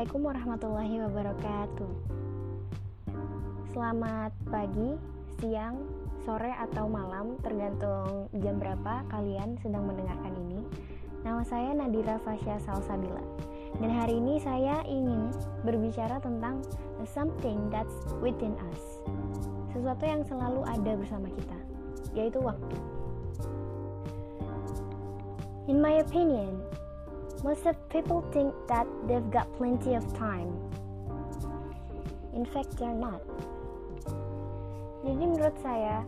Assalamualaikum warahmatullahi wabarakatuh. Selamat pagi, siang, sore, atau malam, tergantung jam berapa kalian sedang mendengarkan ini. Nama saya Nadira Fasya Salsabila, dan hari ini saya ingin berbicara tentang something that's within us, sesuatu yang selalu ada bersama kita, yaitu waktu. In my opinion, Most of people think that they've got plenty of time. In fact, they're not. Jadi menurut saya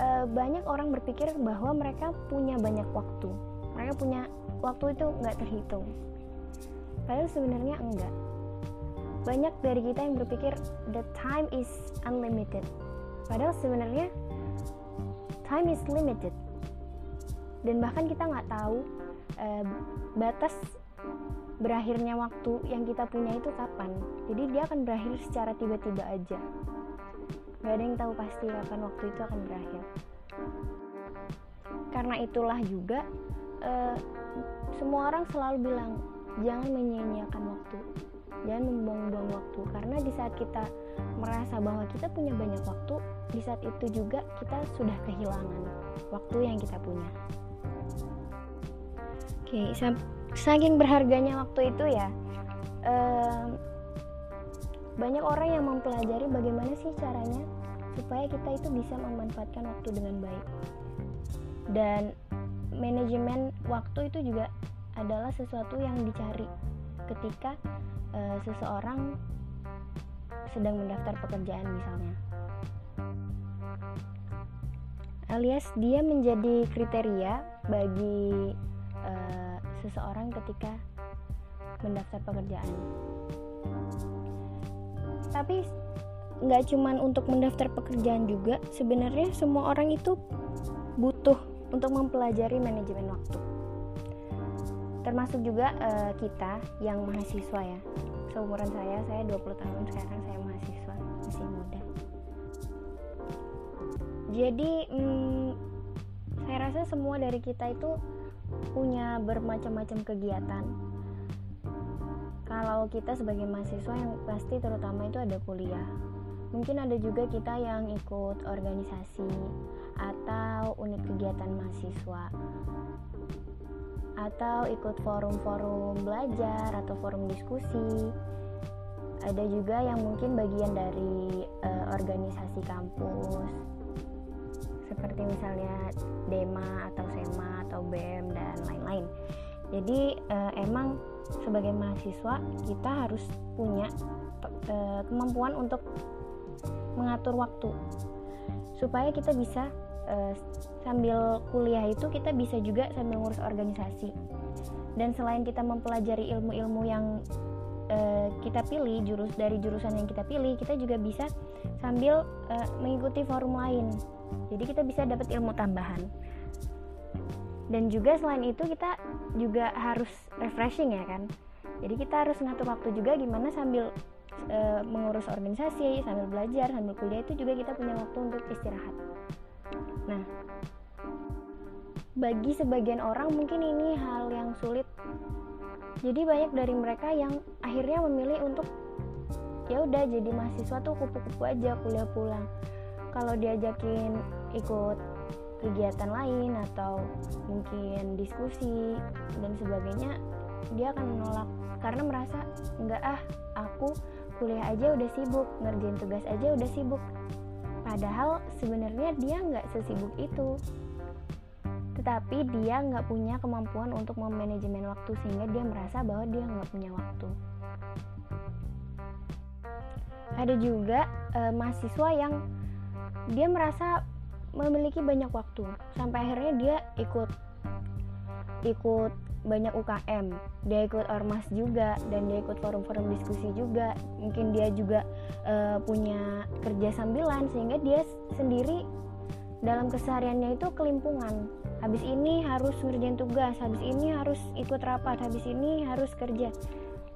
eh, banyak orang berpikir bahwa mereka punya banyak waktu. Mereka punya waktu itu nggak terhitung. Padahal sebenarnya enggak. Banyak dari kita yang berpikir the time is unlimited. Padahal sebenarnya time is limited. Dan bahkan kita nggak tahu uh, batas berakhirnya waktu yang kita punya itu kapan. Jadi dia akan berakhir secara tiba-tiba aja. Gak ada yang tahu pasti kapan waktu itu akan berakhir. Karena itulah juga uh, semua orang selalu bilang jangan menyia-nyiakan waktu. Jangan membuang-buang waktu. Karena di saat kita merasa bahwa kita punya banyak waktu di saat itu juga kita sudah kehilangan waktu yang kita punya Oke, okay, saking berharganya waktu itu ya, um, banyak orang yang mempelajari bagaimana sih caranya supaya kita itu bisa memanfaatkan waktu dengan baik. Dan manajemen waktu itu juga adalah sesuatu yang dicari ketika uh, seseorang sedang mendaftar pekerjaan misalnya. Alias dia menjadi kriteria bagi uh, seseorang ketika mendaftar pekerjaan. Tapi nggak cuman untuk mendaftar pekerjaan juga, sebenarnya semua orang itu butuh untuk mempelajari manajemen waktu. Termasuk juga uh, kita yang mahasiswa ya. Seumuran saya, saya 20 tahun sekarang saya mahasiswa, masih muda. Jadi hmm, saya rasa semua dari kita itu punya bermacam-macam kegiatan. Kalau kita sebagai mahasiswa yang pasti terutama itu ada kuliah. Mungkin ada juga kita yang ikut organisasi atau unit kegiatan mahasiswa. Atau ikut forum-forum belajar atau forum diskusi. Ada juga yang mungkin bagian dari uh, organisasi kampus seperti misalnya DEMA atau SEMA atau BEM dan lain-lain. Jadi uh, emang sebagai mahasiswa kita harus punya uh, kemampuan untuk mengatur waktu supaya kita bisa uh, sambil kuliah itu kita bisa juga sambil ngurus organisasi. Dan selain kita mempelajari ilmu-ilmu yang kita pilih jurus dari jurusan yang kita pilih, kita juga bisa sambil uh, mengikuti forum lain jadi kita bisa dapat ilmu tambahan. Dan juga selain itu kita juga harus refreshing ya kan? Jadi kita harus ngatur waktu juga gimana sambil e, mengurus organisasi sambil belajar sambil kuliah itu juga kita punya waktu untuk istirahat. Nah bagi sebagian orang mungkin ini hal yang sulit. Jadi banyak dari mereka yang akhirnya memilih untuk ya udah jadi mahasiswa tuh kupu-kupu aja kuliah pulang kalau diajakin ikut kegiatan lain atau mungkin diskusi dan sebagainya dia akan menolak karena merasa enggak ah aku kuliah aja udah sibuk ngerjain tugas aja udah sibuk. Padahal sebenarnya dia nggak sesibuk itu. Tetapi dia nggak punya kemampuan untuk memanajemen waktu sehingga dia merasa bahwa dia nggak punya waktu. Ada juga e, mahasiswa yang dia merasa memiliki banyak waktu. Sampai akhirnya dia ikut ikut banyak UKM dia ikut ormas juga dan dia ikut forum-forum diskusi juga. Mungkin dia juga uh, punya kerja sambilan sehingga dia sendiri dalam kesehariannya itu kelimpungan. Habis ini harus ngerjain tugas habis ini harus ikut rapat habis ini harus kerja.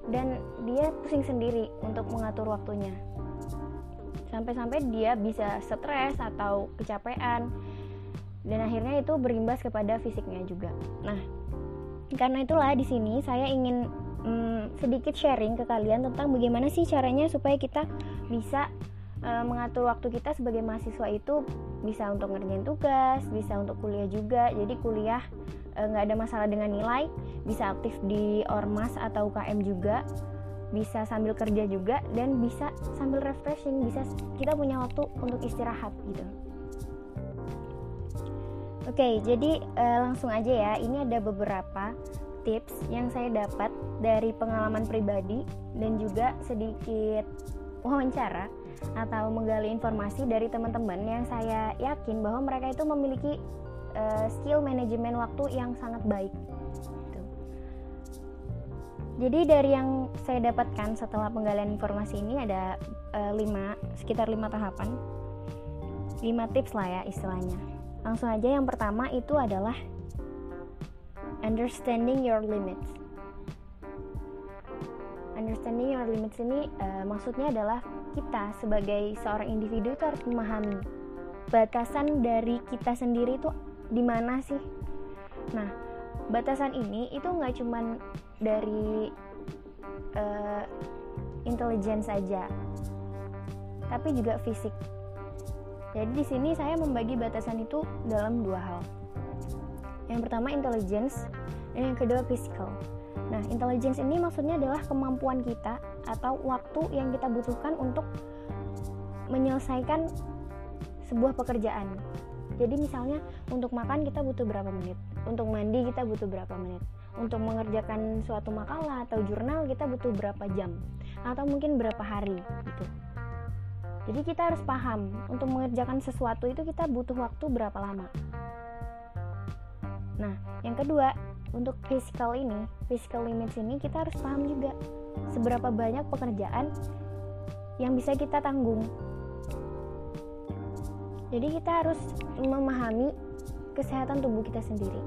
Dan dia pusing sendiri untuk mengatur waktunya sampai-sampai dia bisa stres atau kecapean dan akhirnya itu berimbas kepada fisiknya juga. Nah, karena itulah di sini saya ingin hmm, sedikit sharing ke kalian tentang bagaimana sih caranya supaya kita bisa uh, mengatur waktu kita sebagai mahasiswa itu bisa untuk ngerjain tugas, bisa untuk kuliah juga. Jadi kuliah nggak uh, ada masalah dengan nilai, bisa aktif di ormas atau UKM juga, bisa sambil kerja juga dan bisa sambil refreshing, bisa kita punya waktu untuk istirahat gitu. Oke, jadi uh, langsung aja ya. Ini ada beberapa tips yang saya dapat dari pengalaman pribadi dan juga sedikit wawancara atau menggali informasi dari teman-teman yang saya yakin bahwa mereka itu memiliki uh, skill manajemen waktu yang sangat baik. Jadi dari yang saya dapatkan setelah penggalian informasi ini ada uh, lima, sekitar lima tahapan, lima tips lah ya istilahnya. Langsung aja yang pertama itu adalah understanding your limits. Understanding your limits ini uh, maksudnya adalah kita sebagai seorang individu itu harus memahami batasan dari kita sendiri itu di mana sih. Nah, batasan ini itu nggak cuman dari uh, intelligence saja, tapi juga fisik jadi di sini saya membagi batasan itu dalam dua hal. Yang pertama intelligence dan yang kedua physical. Nah, intelligence ini maksudnya adalah kemampuan kita atau waktu yang kita butuhkan untuk menyelesaikan sebuah pekerjaan. Jadi misalnya untuk makan kita butuh berapa menit, untuk mandi kita butuh berapa menit, untuk mengerjakan suatu makalah atau jurnal kita butuh berapa jam, atau mungkin berapa hari gitu. Jadi kita harus paham untuk mengerjakan sesuatu itu kita butuh waktu berapa lama. Nah, yang kedua, untuk physical ini, physical limits ini kita harus paham juga seberapa banyak pekerjaan yang bisa kita tanggung. Jadi kita harus memahami kesehatan tubuh kita sendiri.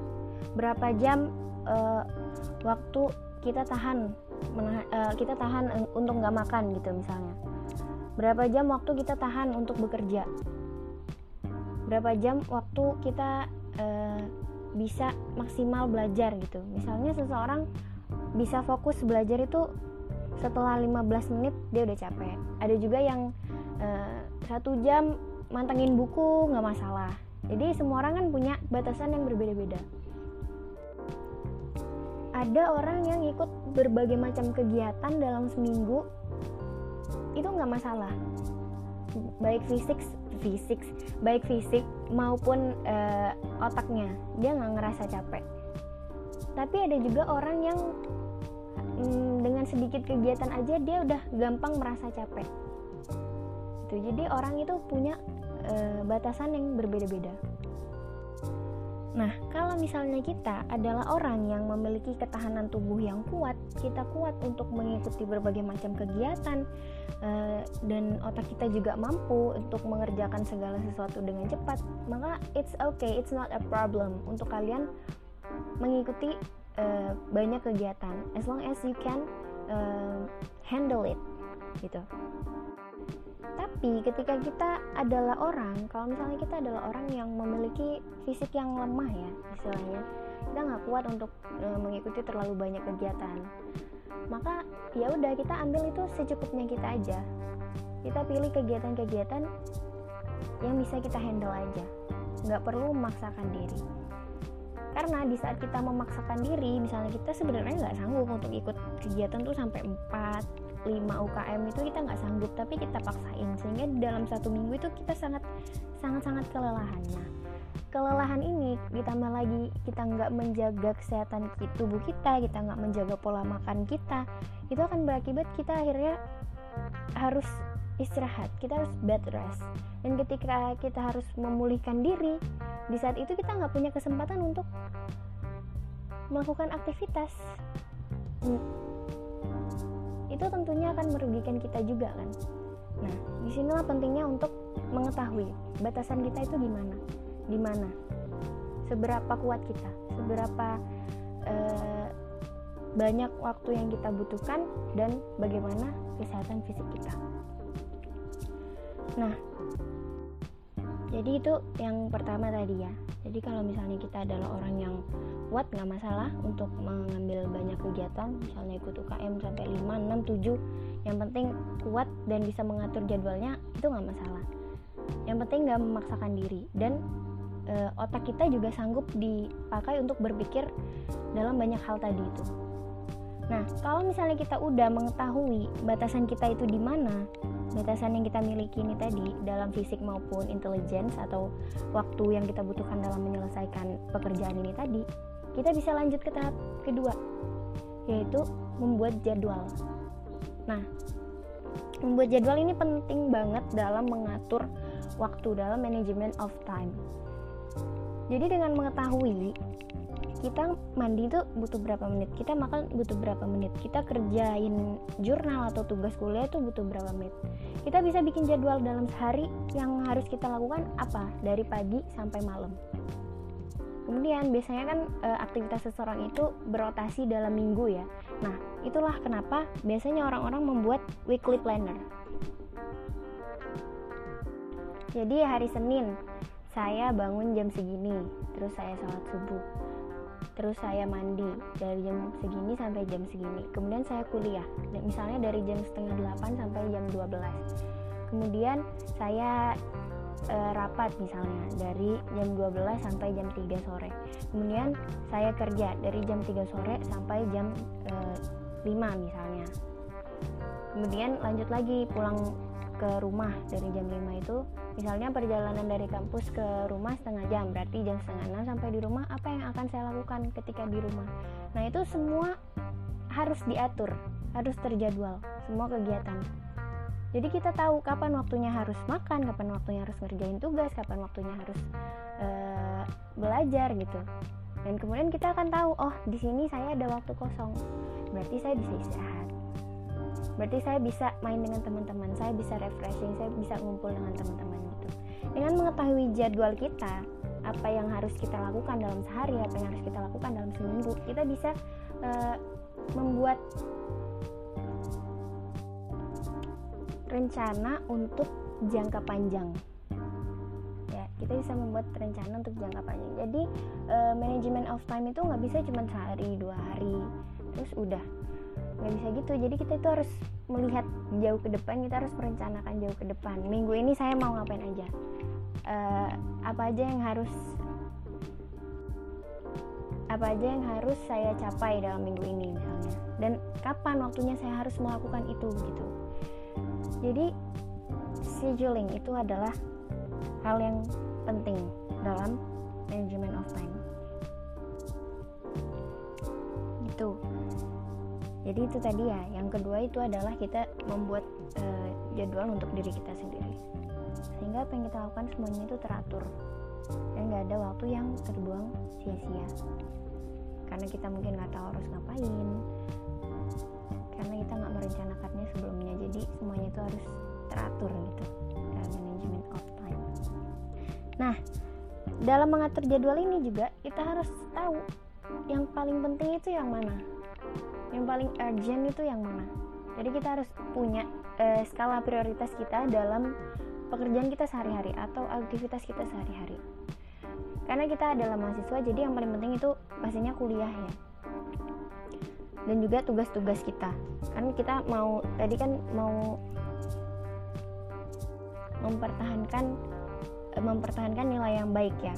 Berapa jam uh, waktu kita tahan uh, kita tahan untuk nggak makan gitu misalnya. Berapa jam waktu kita tahan untuk bekerja? Berapa jam waktu kita uh, bisa maksimal belajar gitu? Misalnya seseorang bisa fokus belajar itu setelah 15 menit dia udah capek. Ada juga yang satu jam mantengin buku nggak masalah. Jadi semua orang kan punya batasan yang berbeda-beda ada orang yang ikut berbagai macam kegiatan dalam seminggu. Itu nggak masalah. Baik fisik fisik baik fisik maupun uh, otaknya. Dia nggak ngerasa capek. Tapi ada juga orang yang mm, dengan sedikit kegiatan aja dia udah gampang merasa capek. Itu. Jadi orang itu punya uh, batasan yang berbeda-beda Nah, kalau misalnya kita adalah orang yang memiliki ketahanan tubuh yang kuat, kita kuat untuk mengikuti berbagai macam kegiatan, uh, dan otak kita juga mampu untuk mengerjakan segala sesuatu dengan cepat, maka it's okay, it's not a problem untuk kalian mengikuti uh, banyak kegiatan, as long as you can uh, handle it, gitu. Tapi ketika kita adalah orang, kalau misalnya kita adalah orang yang memiliki fisik yang lemah ya, istilahnya, kita nggak kuat untuk e, mengikuti terlalu banyak kegiatan, maka ya udah kita ambil itu secukupnya kita aja. Kita pilih kegiatan-kegiatan yang bisa kita handle aja, nggak perlu memaksakan diri. Karena di saat kita memaksakan diri, misalnya kita sebenarnya nggak sanggup untuk ikut kegiatan tuh sampai 4 5 UKM itu kita nggak sanggup tapi kita paksain. Sehingga dalam satu minggu itu kita sangat sangat sangat kelelahannya kelelahan ini ditambah lagi kita nggak menjaga kesehatan tubuh kita kita nggak menjaga pola makan kita itu akan berakibat kita akhirnya harus istirahat kita harus bed rest. Dan ketika kita harus memulihkan diri di saat itu kita nggak punya kesempatan untuk melakukan aktivitas itu tentunya akan merugikan kita juga kan? Nah di sinilah pentingnya untuk mengetahui batasan kita itu gimana di mana? Seberapa kuat kita? Seberapa uh, banyak waktu yang kita butuhkan dan bagaimana kesehatan fisik kita? Nah jadi itu yang pertama tadi ya. Jadi kalau misalnya kita adalah orang yang kuat nggak masalah untuk mengambil banyak kegiatan. Misalnya ikut UKM sampai 5, 6, 7 yang penting kuat dan bisa mengatur jadwalnya itu nggak masalah. Yang penting nggak memaksakan diri. Dan e, otak kita juga sanggup dipakai untuk berpikir dalam banyak hal tadi itu. Nah kalau misalnya kita udah mengetahui batasan kita itu di mana batasan yang kita miliki ini tadi dalam fisik maupun intelligence atau waktu yang kita butuhkan dalam menyelesaikan pekerjaan ini tadi, kita bisa lanjut ke tahap kedua, yaitu membuat jadwal. Nah, membuat jadwal ini penting banget dalam mengatur waktu dalam manajemen of time. Jadi dengan mengetahui kita mandi itu butuh berapa menit kita makan butuh berapa menit kita kerjain jurnal atau tugas kuliah itu butuh berapa menit. Kita bisa bikin jadwal dalam sehari yang harus kita lakukan apa? Dari pagi sampai malam. Kemudian biasanya kan e, aktivitas seseorang itu berotasi dalam minggu ya. Nah itulah kenapa biasanya orang-orang membuat weekly planner. Jadi hari Senin saya bangun jam segini terus saya sholat subuh terus saya mandi dari jam segini sampai jam segini. Kemudian saya kuliah. Misalnya dari jam setengah 8 sampai jam 12 kemudian saya e, rapat misalnya dari jam 12 sampai jam 3 sore. Kemudian saya kerja dari jam 3 sore sampai jam e, 5 misalnya. Kemudian lanjut lagi pulang ke rumah dari jam 5 itu. Misalnya perjalanan dari kampus ke rumah setengah jam berarti jam setengah enam sampai di rumah apa yang akan saya lakukan ketika di rumah? Nah itu semua harus diatur harus terjadwal semua kegiatan. Jadi kita tahu kapan waktunya harus makan kapan waktunya harus ngerjain tugas kapan waktunya harus uh, belajar gitu. Dan kemudian kita akan tahu oh di sini saya ada waktu kosong. Berarti saya bisa istirahat berarti saya bisa main dengan teman-teman saya bisa refreshing saya bisa ngumpul dengan teman-teman gitu. Dengan mengetahui jadwal kita apa yang harus kita lakukan dalam sehari apa yang harus kita lakukan dalam seminggu kita bisa uh, membuat rencana untuk jangka panjang. Ya kita bisa membuat rencana untuk jangka panjang. Jadi uh, manajemen of time itu nggak bisa cuma sehari dua hari. Terus udah nggak bisa gitu. Jadi kita itu harus melihat jauh ke depan kita harus merencanakan jauh ke depan. Minggu ini saya mau ngapain aja? Uh, apa aja yang harus apa aja yang harus saya capai dalam minggu ini misalnya. Dan kapan waktunya saya harus melakukan itu gitu. Jadi scheduling itu adalah hal yang penting dalam management of time. Gitu jadi itu tadi ya yang kedua itu adalah kita membuat uh, jadwal untuk diri kita sendiri. Sehingga apa yang kita lakukan semuanya itu teratur. Dan nggak ada waktu yang terbuang sia-sia. Karena kita mungkin nggak tahu harus ngapain. Karena kita nggak merencanakannya sebelumnya. Jadi semuanya itu harus teratur gitu. Dalam management of time. Nah dalam mengatur jadwal ini juga kita harus tahu yang paling penting itu yang mana yang paling urgent itu yang mana? Jadi kita harus punya uh, skala prioritas kita dalam pekerjaan kita sehari-hari atau aktivitas kita sehari-hari. Karena kita adalah mahasiswa jadi yang paling penting itu pastinya kuliah ya. Dan juga tugas-tugas kita. Kan kita mau tadi kan mau mempertahankan eh, mempertahankan nilai yang baik ya.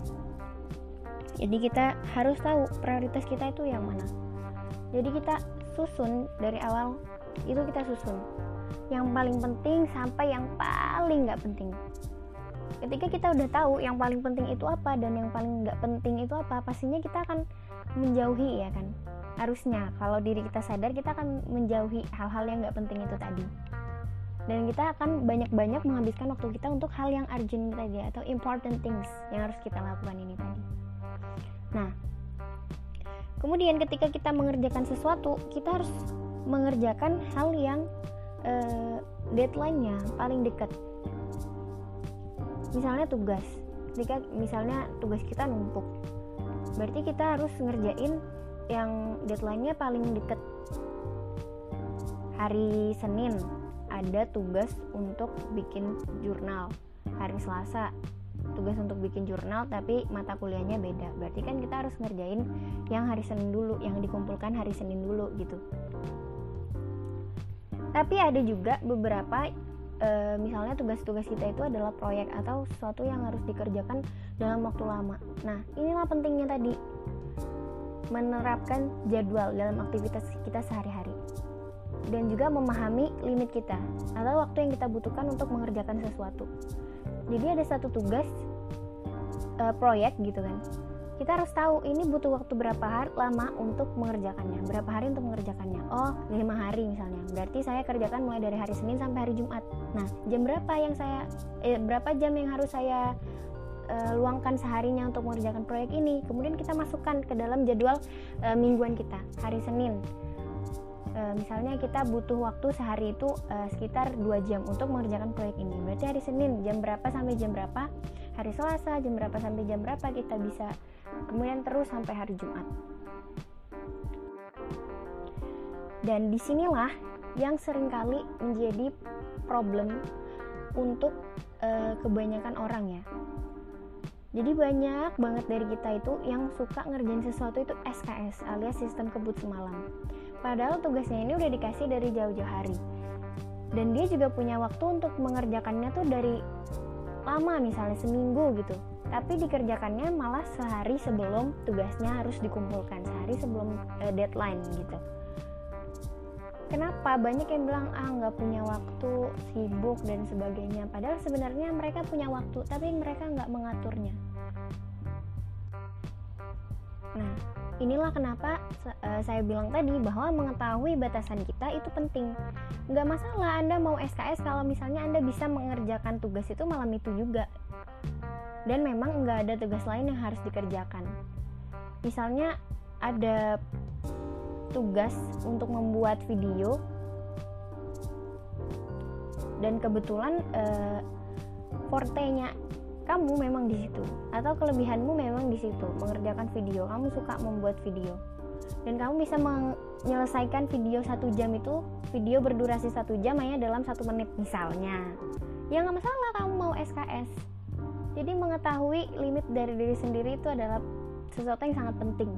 Jadi kita harus tahu prioritas kita itu yang mana. Jadi kita susun dari awal itu kita susun. Yang paling penting sampai yang paling nggak penting. Ketika kita udah tahu yang paling penting itu apa dan yang paling nggak penting itu apa pastinya kita akan menjauhi ya kan? Harusnya kalau diri kita sadar kita akan menjauhi hal-hal yang nggak penting itu tadi. Dan kita akan banyak-banyak menghabiskan waktu kita untuk hal yang urgent tadi atau important things yang harus kita lakukan ini tadi. Nah kemudian ketika kita mengerjakan sesuatu kita harus mengerjakan hal yang uh, deadline-nya paling dekat. Misalnya tugas. Ketika misalnya tugas kita numpuk. Berarti kita harus ngerjain yang deadline-nya paling dekat. Hari Senin ada tugas untuk bikin jurnal. Hari Selasa tugas untuk bikin jurnal tapi mata kuliahnya beda. Berarti kan kita harus ngerjain yang hari Senin dulu yang dikumpulkan hari Senin dulu gitu. Tapi ada juga beberapa e, misalnya tugas-tugas kita itu adalah proyek atau sesuatu yang harus dikerjakan dalam waktu lama. Nah inilah pentingnya tadi menerapkan jadwal dalam aktivitas kita sehari-hari. Dan juga memahami limit kita atau waktu yang kita butuhkan untuk mengerjakan sesuatu. Jadi ada satu tugas uh, proyek gitu kan. Kita harus tahu ini butuh waktu berapa hari lama untuk mengerjakannya, berapa hari untuk mengerjakannya. Oh, lima hari misalnya. Berarti saya kerjakan mulai dari hari Senin sampai hari Jumat. Nah, jam berapa yang saya eh, berapa jam yang harus saya uh, luangkan seharinya untuk mengerjakan proyek ini. Kemudian kita masukkan ke dalam jadwal uh, mingguan kita. Hari Senin e, misalnya kita butuh waktu sehari itu e, sekitar 2 jam untuk mengerjakan proyek ini berarti hari Senin jam berapa sampai jam berapa hari Selasa jam berapa sampai jam berapa kita bisa kemudian terus sampai hari Jumat. Dan di sinilah yang sering kali menjadi problem untuk e, kebanyakan orang ya. Jadi banyak banget dari kita itu yang suka ngerjain sesuatu itu SKS alias sistem kebut semalam. Padahal tugasnya ini udah dikasih dari jauh-jauh hari. Dan dia juga punya waktu untuk mengerjakannya tuh dari lama misalnya seminggu gitu. Tapi dikerjakannya malah sehari sebelum tugasnya harus dikumpulkan, sehari sebelum uh, deadline gitu. Kenapa banyak yang bilang ah nggak punya waktu, sibuk dan sebagainya. Padahal sebenarnya mereka punya waktu, tapi mereka nggak mengaturnya. Nah, inilah kenapa uh, saya bilang tadi bahwa mengetahui batasan kita itu penting. Nggak masalah Anda mau SKS kalau misalnya Anda bisa mengerjakan tugas itu malam itu juga. Dan memang nggak ada tugas lain yang harus dikerjakan. Misalnya ada tugas untuk membuat video dan kebetulan uh, fortenya kamu memang di situ. Atau kelebihanmu memang di situ mengerjakan video. Kamu suka membuat video. Dan kamu bisa menyelesaikan video satu jam itu video berdurasi satu jam hanya dalam satu menit misalnya. Ya nggak masalah kamu mau SKS jadi mengetahui limit dari diri sendiri itu adalah sesuatu yang sangat penting.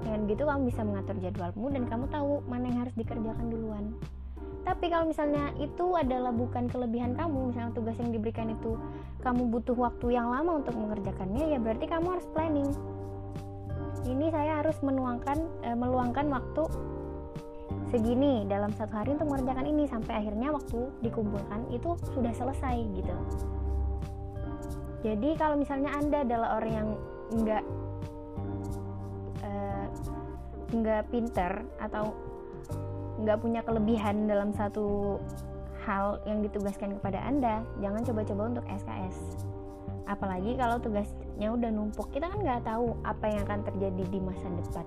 Dengan gitu kamu bisa mengatur jadwalmu dan kamu tahu mana yang harus dikerjakan duluan tapi kalau misalnya itu adalah bukan kelebihan kamu misalnya tugas yang diberikan itu kamu butuh waktu yang lama untuk mengerjakannya ya berarti kamu harus planning. Ini saya harus menuangkan e, meluangkan waktu segini dalam satu hari untuk mengerjakan ini sampai akhirnya waktu dikumpulkan itu sudah selesai gitu. Jadi kalau misalnya anda adalah orang yang enggak eh, nggak pinter atau nggak punya kelebihan dalam satu hal yang ditugaskan kepada Anda, jangan coba-coba untuk SKS. Apalagi kalau tugasnya udah numpuk, kita kan nggak tahu apa yang akan terjadi di masa depan.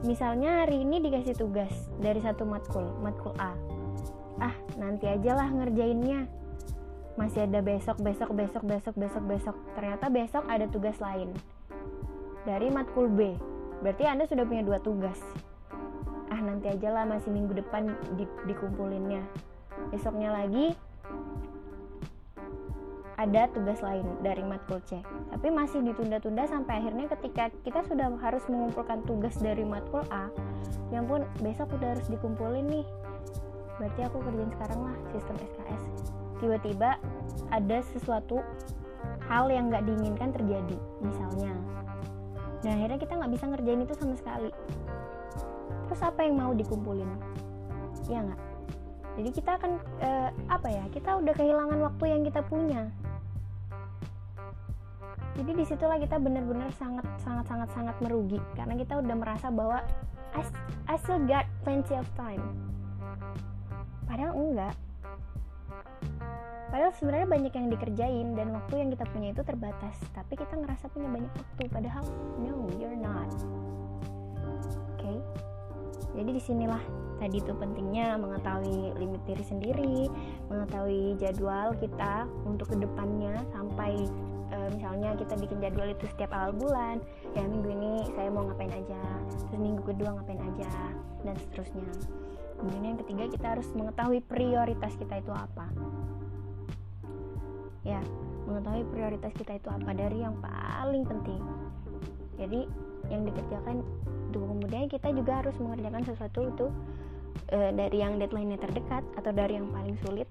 Misalnya hari ini dikasih tugas dari satu matkul, matkul A. Ah, nanti aja lah ngerjainnya. Masih ada besok, besok, besok, besok, besok, besok. Ternyata besok ada tugas lain. Dari matkul B. Berarti Anda sudah punya dua tugas nanti aja lah masih minggu depan di, dikumpulinnya. Besoknya lagi ada tugas lain dari matkul C. Tapi masih ditunda-tunda sampai akhirnya ketika kita sudah harus mengumpulkan tugas dari matkul A yang pun besok udah harus dikumpulin nih. Berarti aku kerjain sekarang lah sistem SKS tiba-tiba ada sesuatu hal yang nggak diinginkan terjadi misalnya. Dan akhirnya kita nggak bisa ngerjain itu sama sekali terus apa yang mau dikumpulin? Ya nggak? Jadi kita akan eh, apa ya kita udah kehilangan waktu yang kita punya. Jadi di situlah kita benar-benar sangat sangat sangat sangat merugi. Karena kita udah merasa bahwa I, I still got plenty of time. Padahal enggak. Padahal sebenarnya banyak yang dikerjain dan waktu yang kita punya itu terbatas. Tapi kita ngerasa punya banyak waktu. Padahal no you're not? Jadi di sinilah tadi itu pentingnya mengetahui limit diri sendiri mengetahui jadwal kita untuk ke depannya sampai e, misalnya kita bikin jadwal itu setiap awal bulan ya minggu ini saya mau ngapain aja terus minggu kedua ngapain aja dan seterusnya. Kemudian yang ketiga kita harus mengetahui prioritas kita itu apa. Ya mengetahui prioritas kita itu apa dari yang paling penting. Jadi yang dikerjakan kemudian kita juga harus mengerjakan sesuatu itu e, dari yang deadline-nya terdekat atau dari yang paling sulit.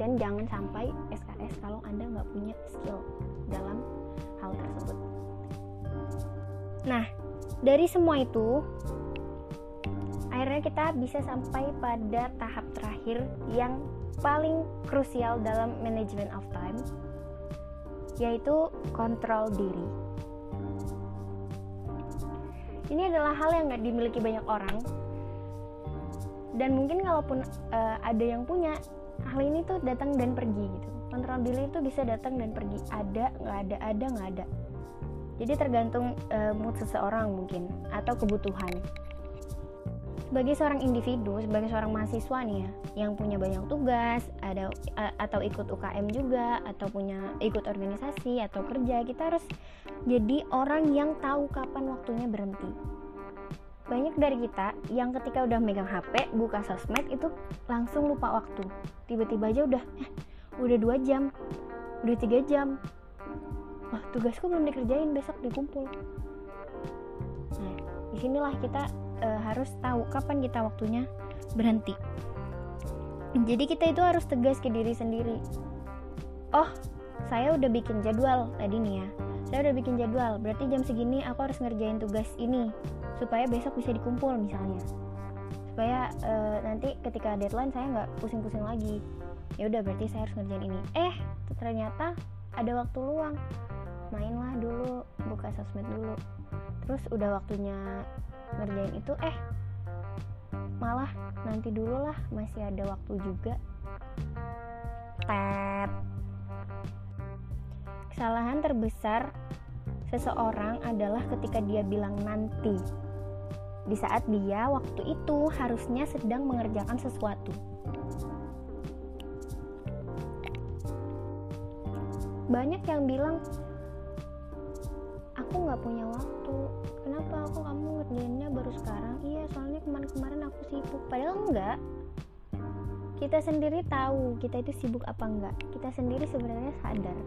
Dan jangan sampai SKS kalau anda nggak punya skill dalam hal tersebut. Nah dari semua itu akhirnya kita bisa sampai pada tahap terakhir yang paling krusial dalam manajemen of time yaitu kontrol diri ini adalah hal yang nggak dimiliki banyak orang. Dan mungkin kalaupun uh, ada yang punya hal ini tuh datang dan pergi gitu. Kontrol diri itu bisa datang dan pergi. Ada nggak ada ada nggak ada. Jadi tergantung uh, mood seseorang mungkin atau kebutuhan sebagai seorang individu, sebagai seorang mahasiswa nih ya, yang punya banyak tugas, ada atau ikut UKM juga, atau punya ikut organisasi atau kerja, kita harus jadi orang yang tahu kapan waktunya berhenti. Banyak dari kita yang ketika udah megang HP, buka sosmed itu langsung lupa waktu. Tiba-tiba aja udah, eh, udah dua jam, udah tiga jam. Wah tugasku belum dikerjain, besok dikumpul. Nah, di sinilah kita e, harus tahu kapan kita waktunya berhenti. Jadi kita itu harus tegas ke diri sendiri. Oh saya udah bikin jadwal tadi nih ya. Saya udah bikin jadwal berarti jam segini aku harus ngerjain tugas ini supaya besok bisa dikumpul misalnya. Supaya e, nanti ketika deadline saya nggak pusing-pusing lagi. Ya udah berarti saya harus ngerjain ini. Eh ternyata ada waktu luang. Mainlah dulu buka sosmed dulu. Terus udah waktunya ngerjain itu eh malah nanti dulu lah masih ada waktu juga. Tet. Kesalahan terbesar seseorang adalah ketika dia bilang nanti. Di saat dia waktu itu harusnya sedang mengerjakan sesuatu. Banyak yang bilang soalnya kemarin-kemarin aku sibuk. Padahal enggak. Kita sendiri tahu kita itu sibuk apa enggak. Kita sendiri sebenarnya sadar.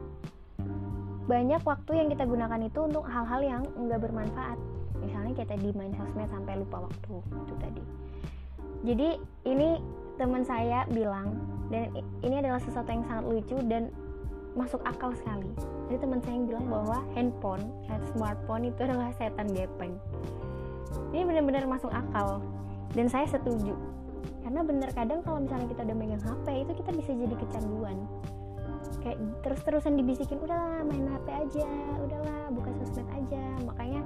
Banyak waktu yang kita gunakan itu untuk hal-hal yang enggak bermanfaat. Misalnya kita di main sosmed sampai lupa waktu itu tadi. Jadi ini teman saya bilang dan ini adalah sesuatu yang sangat lucu dan masuk akal sekali. Jadi teman saya yang bilang bahwa handphone atau smartphone itu adalah setan gepeng ini benar-benar masuk akal. Dan saya setuju. Karena bener kadang kalau misalnya kita udah megang HP itu kita bisa jadi kecanduan. Kayak terus-terusan dibisikin udahlah main HP aja udahlah buka sosmed aja. Makanya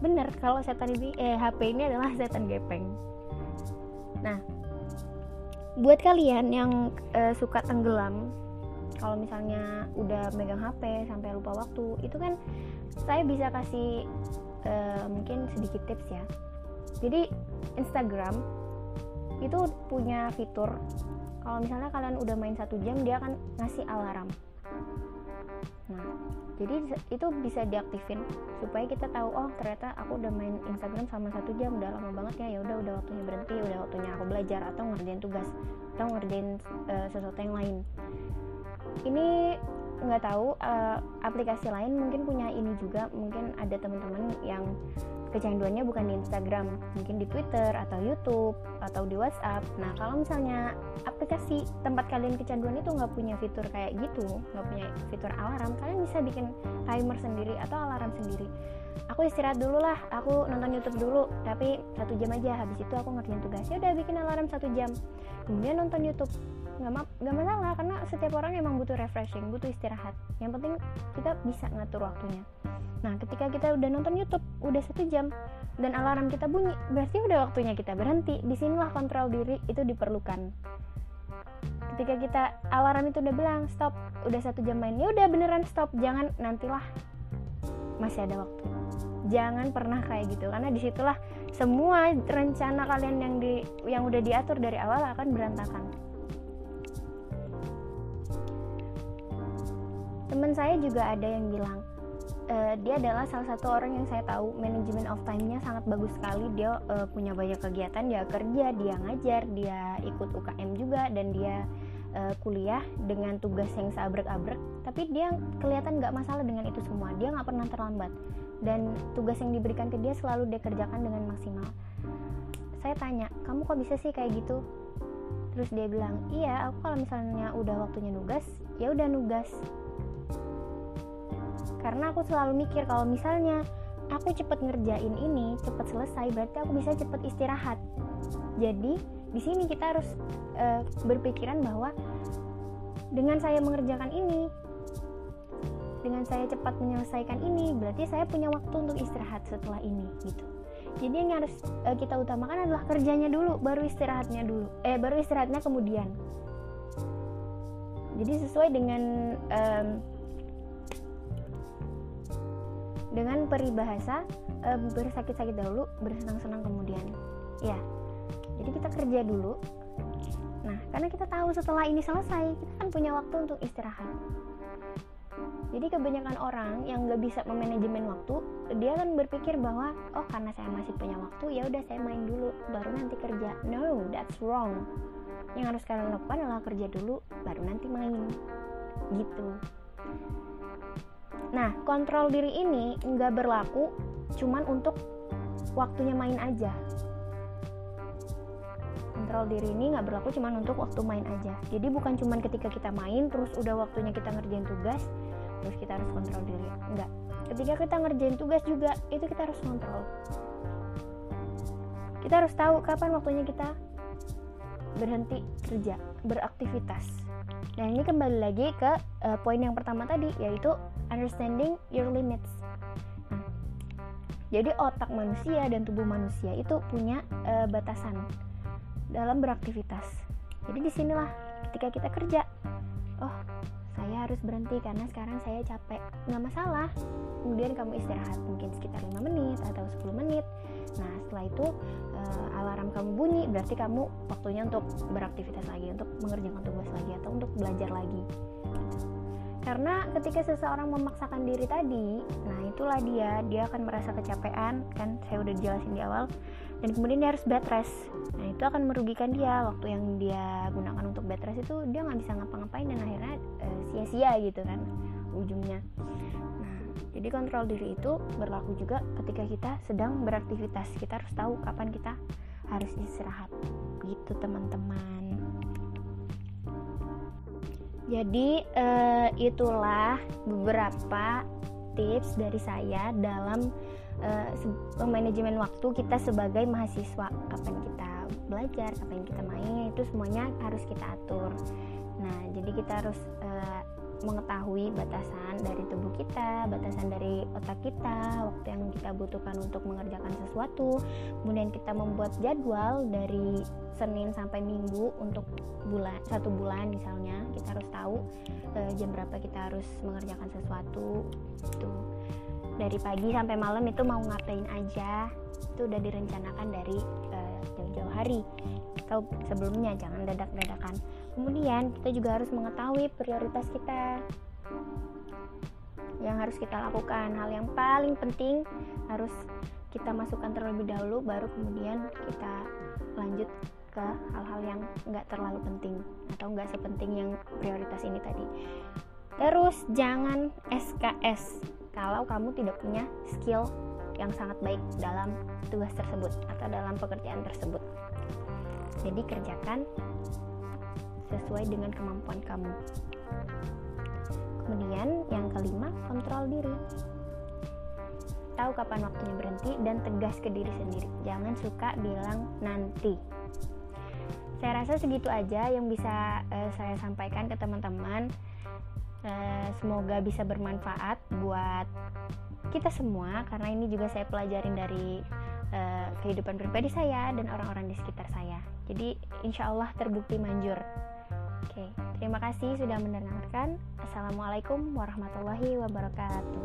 bener kalau setan ini eh HP ini adalah setan gepeng. Nah buat kalian yang uh, suka tenggelam kalau misalnya udah megang HP sampai lupa waktu itu kan saya bisa kasih uh, mungkin sedikit tips ya. Jadi Instagram itu punya fitur kalau misalnya kalian udah main satu jam dia akan ngasih alarm. Nah jadi itu bisa diaktifin supaya kita tahu oh ternyata aku udah main Instagram sama satu jam udah lama banget ya ya udah udah waktunya berhenti udah waktunya aku belajar atau ngerjain tugas atau ngerjain uh, sesuatu yang lain. Ini nggak tahu uh, aplikasi lain mungkin punya ini juga. Mungkin ada teman-teman yang kecanduannya bukan di Instagram mungkin di Twitter atau YouTube atau di WhatsApp. Nah kalau misalnya aplikasi tempat kalian kecanduan itu nggak punya fitur kayak gitu nggak punya fitur alarm kalian bisa bikin timer sendiri atau alarm sendiri. Aku istirahat dulu lah aku nonton YouTube dulu tapi satu jam aja. Habis itu aku ngerjain tugas ya udah bikin alarm satu jam. Kemudian nonton YouTube nggak ma nggak masalah karena setiap orang emang butuh refreshing butuh istirahat. Yang penting kita bisa ngatur waktunya. Nah ketika kita udah nonton YouTube udah satu jam dan alarm kita bunyi berarti udah waktunya kita berhenti. Di sinilah kontrol diri itu diperlukan. Ketika kita alarm itu udah bilang stop udah satu jam main ya udah beneran stop. Jangan nantilah masih ada waktu. Jangan pernah kayak gitu karena di situlah semua rencana kalian yang di yang udah diatur dari awal akan berantakan teman saya juga ada yang bilang uh, dia adalah salah satu orang yang saya tahu. Manajemen of time-nya sangat bagus sekali. Dia uh, punya banyak kegiatan. Dia kerja dia ngajar dia ikut UKM juga dan dia uh, kuliah dengan tugas yang seabrek-abrek. Tapi dia kelihatan nggak masalah dengan itu semua. Dia nggak pernah terlambat. Dan tugas yang diberikan ke dia selalu dia kerjakan dengan maksimal. Saya tanya kamu kok bisa sih kayak gitu? Terus dia bilang iya aku kalau misalnya udah waktunya nugas ya udah nugas karena aku selalu mikir kalau misalnya aku cepet ngerjain ini cepet selesai berarti aku bisa cepet istirahat. Jadi di sini kita harus uh, berpikiran bahwa dengan saya mengerjakan ini dengan saya cepat menyelesaikan ini berarti saya punya waktu untuk istirahat setelah ini gitu. Jadi yang harus uh, kita utamakan adalah kerjanya dulu baru istirahatnya dulu eh baru istirahatnya kemudian. Jadi sesuai dengan um, dengan peribahasa uh, bersakit-sakit dahulu bersenang-senang kemudian. Ya jadi kita kerja dulu. Nah karena kita tahu setelah ini selesai kita kan punya waktu untuk istirahat. Jadi kebanyakan orang yang nggak bisa memanajemen waktu dia kan berpikir bahwa oh karena saya masih punya waktu ya udah saya main dulu baru nanti kerja. No that's wrong. Yang harus kalian lakukan adalah kerja dulu baru nanti main. Gitu nah kontrol diri ini nggak berlaku cuman untuk waktunya main aja. Kontrol diri ini nggak berlaku cuma untuk waktu main aja. Jadi bukan cuma ketika kita main terus udah waktunya kita ngerjain tugas terus kita harus kontrol diri. Enggak ketika kita ngerjain tugas juga itu kita harus kontrol. Kita harus tahu kapan waktunya kita berhenti kerja beraktivitas dan ini kembali lagi ke uh, poin yang pertama tadi yaitu understanding your limits nah, jadi otak manusia dan tubuh manusia itu punya uh, batasan dalam beraktivitas. Jadi di sinilah ketika kita kerja, oh saya harus berhenti karena sekarang saya capek. Nggak masalah. Kemudian kamu istirahat mungkin sekitar 5 menit atau 10 menit. Nah setelah itu uh, alarm kamu bunyi berarti kamu waktunya untuk beraktivitas lagi, untuk mengerjakan tugas lagi atau untuk belajar lagi. Karena ketika seseorang memaksakan diri tadi, nah itulah dia, dia akan merasa kecapean, kan saya udah jelasin di awal, dan kemudian dia harus bed rest. Nah itu akan merugikan dia waktu yang dia gunakan untuk bed rest itu dia nggak bisa ngapa-ngapain dan akhirnya uh, sia-sia gitu kan ujungnya. Jadi kontrol diri itu berlaku juga ketika kita sedang beraktivitas. Kita harus tahu kapan kita harus istirahat, gitu teman-teman. Jadi uh, itulah beberapa tips dari saya dalam uh, manajemen waktu kita sebagai mahasiswa. Kapan kita belajar, kapan kita main, itu semuanya harus kita atur. Nah, jadi kita harus uh, mengetahui batasan dari tubuh kita, batasan dari otak kita, waktu yang kita butuhkan untuk mengerjakan sesuatu. Kemudian kita membuat jadwal dari Senin sampai Minggu untuk bulan satu bulan misalnya. Kita harus tahu uh, jam berapa kita harus mengerjakan sesuatu. Itu dari pagi sampai malam itu mau ngapain aja itu udah direncanakan dari uh, jauh-jauh hari atau sebelumnya jangan dadak-dadakan kemudian kita juga harus mengetahui prioritas kita yang harus kita lakukan. Hal yang paling penting harus kita masukkan terlebih dahulu baru kemudian kita lanjut ke hal-hal yang nggak terlalu penting atau nggak sepenting yang prioritas ini tadi. Terus jangan SKS kalau kamu tidak punya skill yang sangat baik dalam tugas tersebut atau dalam pekerjaan tersebut. Jadi kerjakan sesuai dengan kemampuan kamu. Kemudian yang kelima, kontrol diri. Tahu kapan waktunya berhenti dan tegas ke diri sendiri. Jangan suka bilang nanti. Saya rasa segitu aja yang bisa uh, saya sampaikan ke teman-teman. Uh, semoga bisa bermanfaat buat kita semua karena ini juga saya pelajarin dari uh, kehidupan pribadi saya dan orang-orang di sekitar saya. Jadi insya Allah terbukti manjur. Oke, terima kasih sudah mendengarkan. Assalamualaikum warahmatullahi wabarakatuh.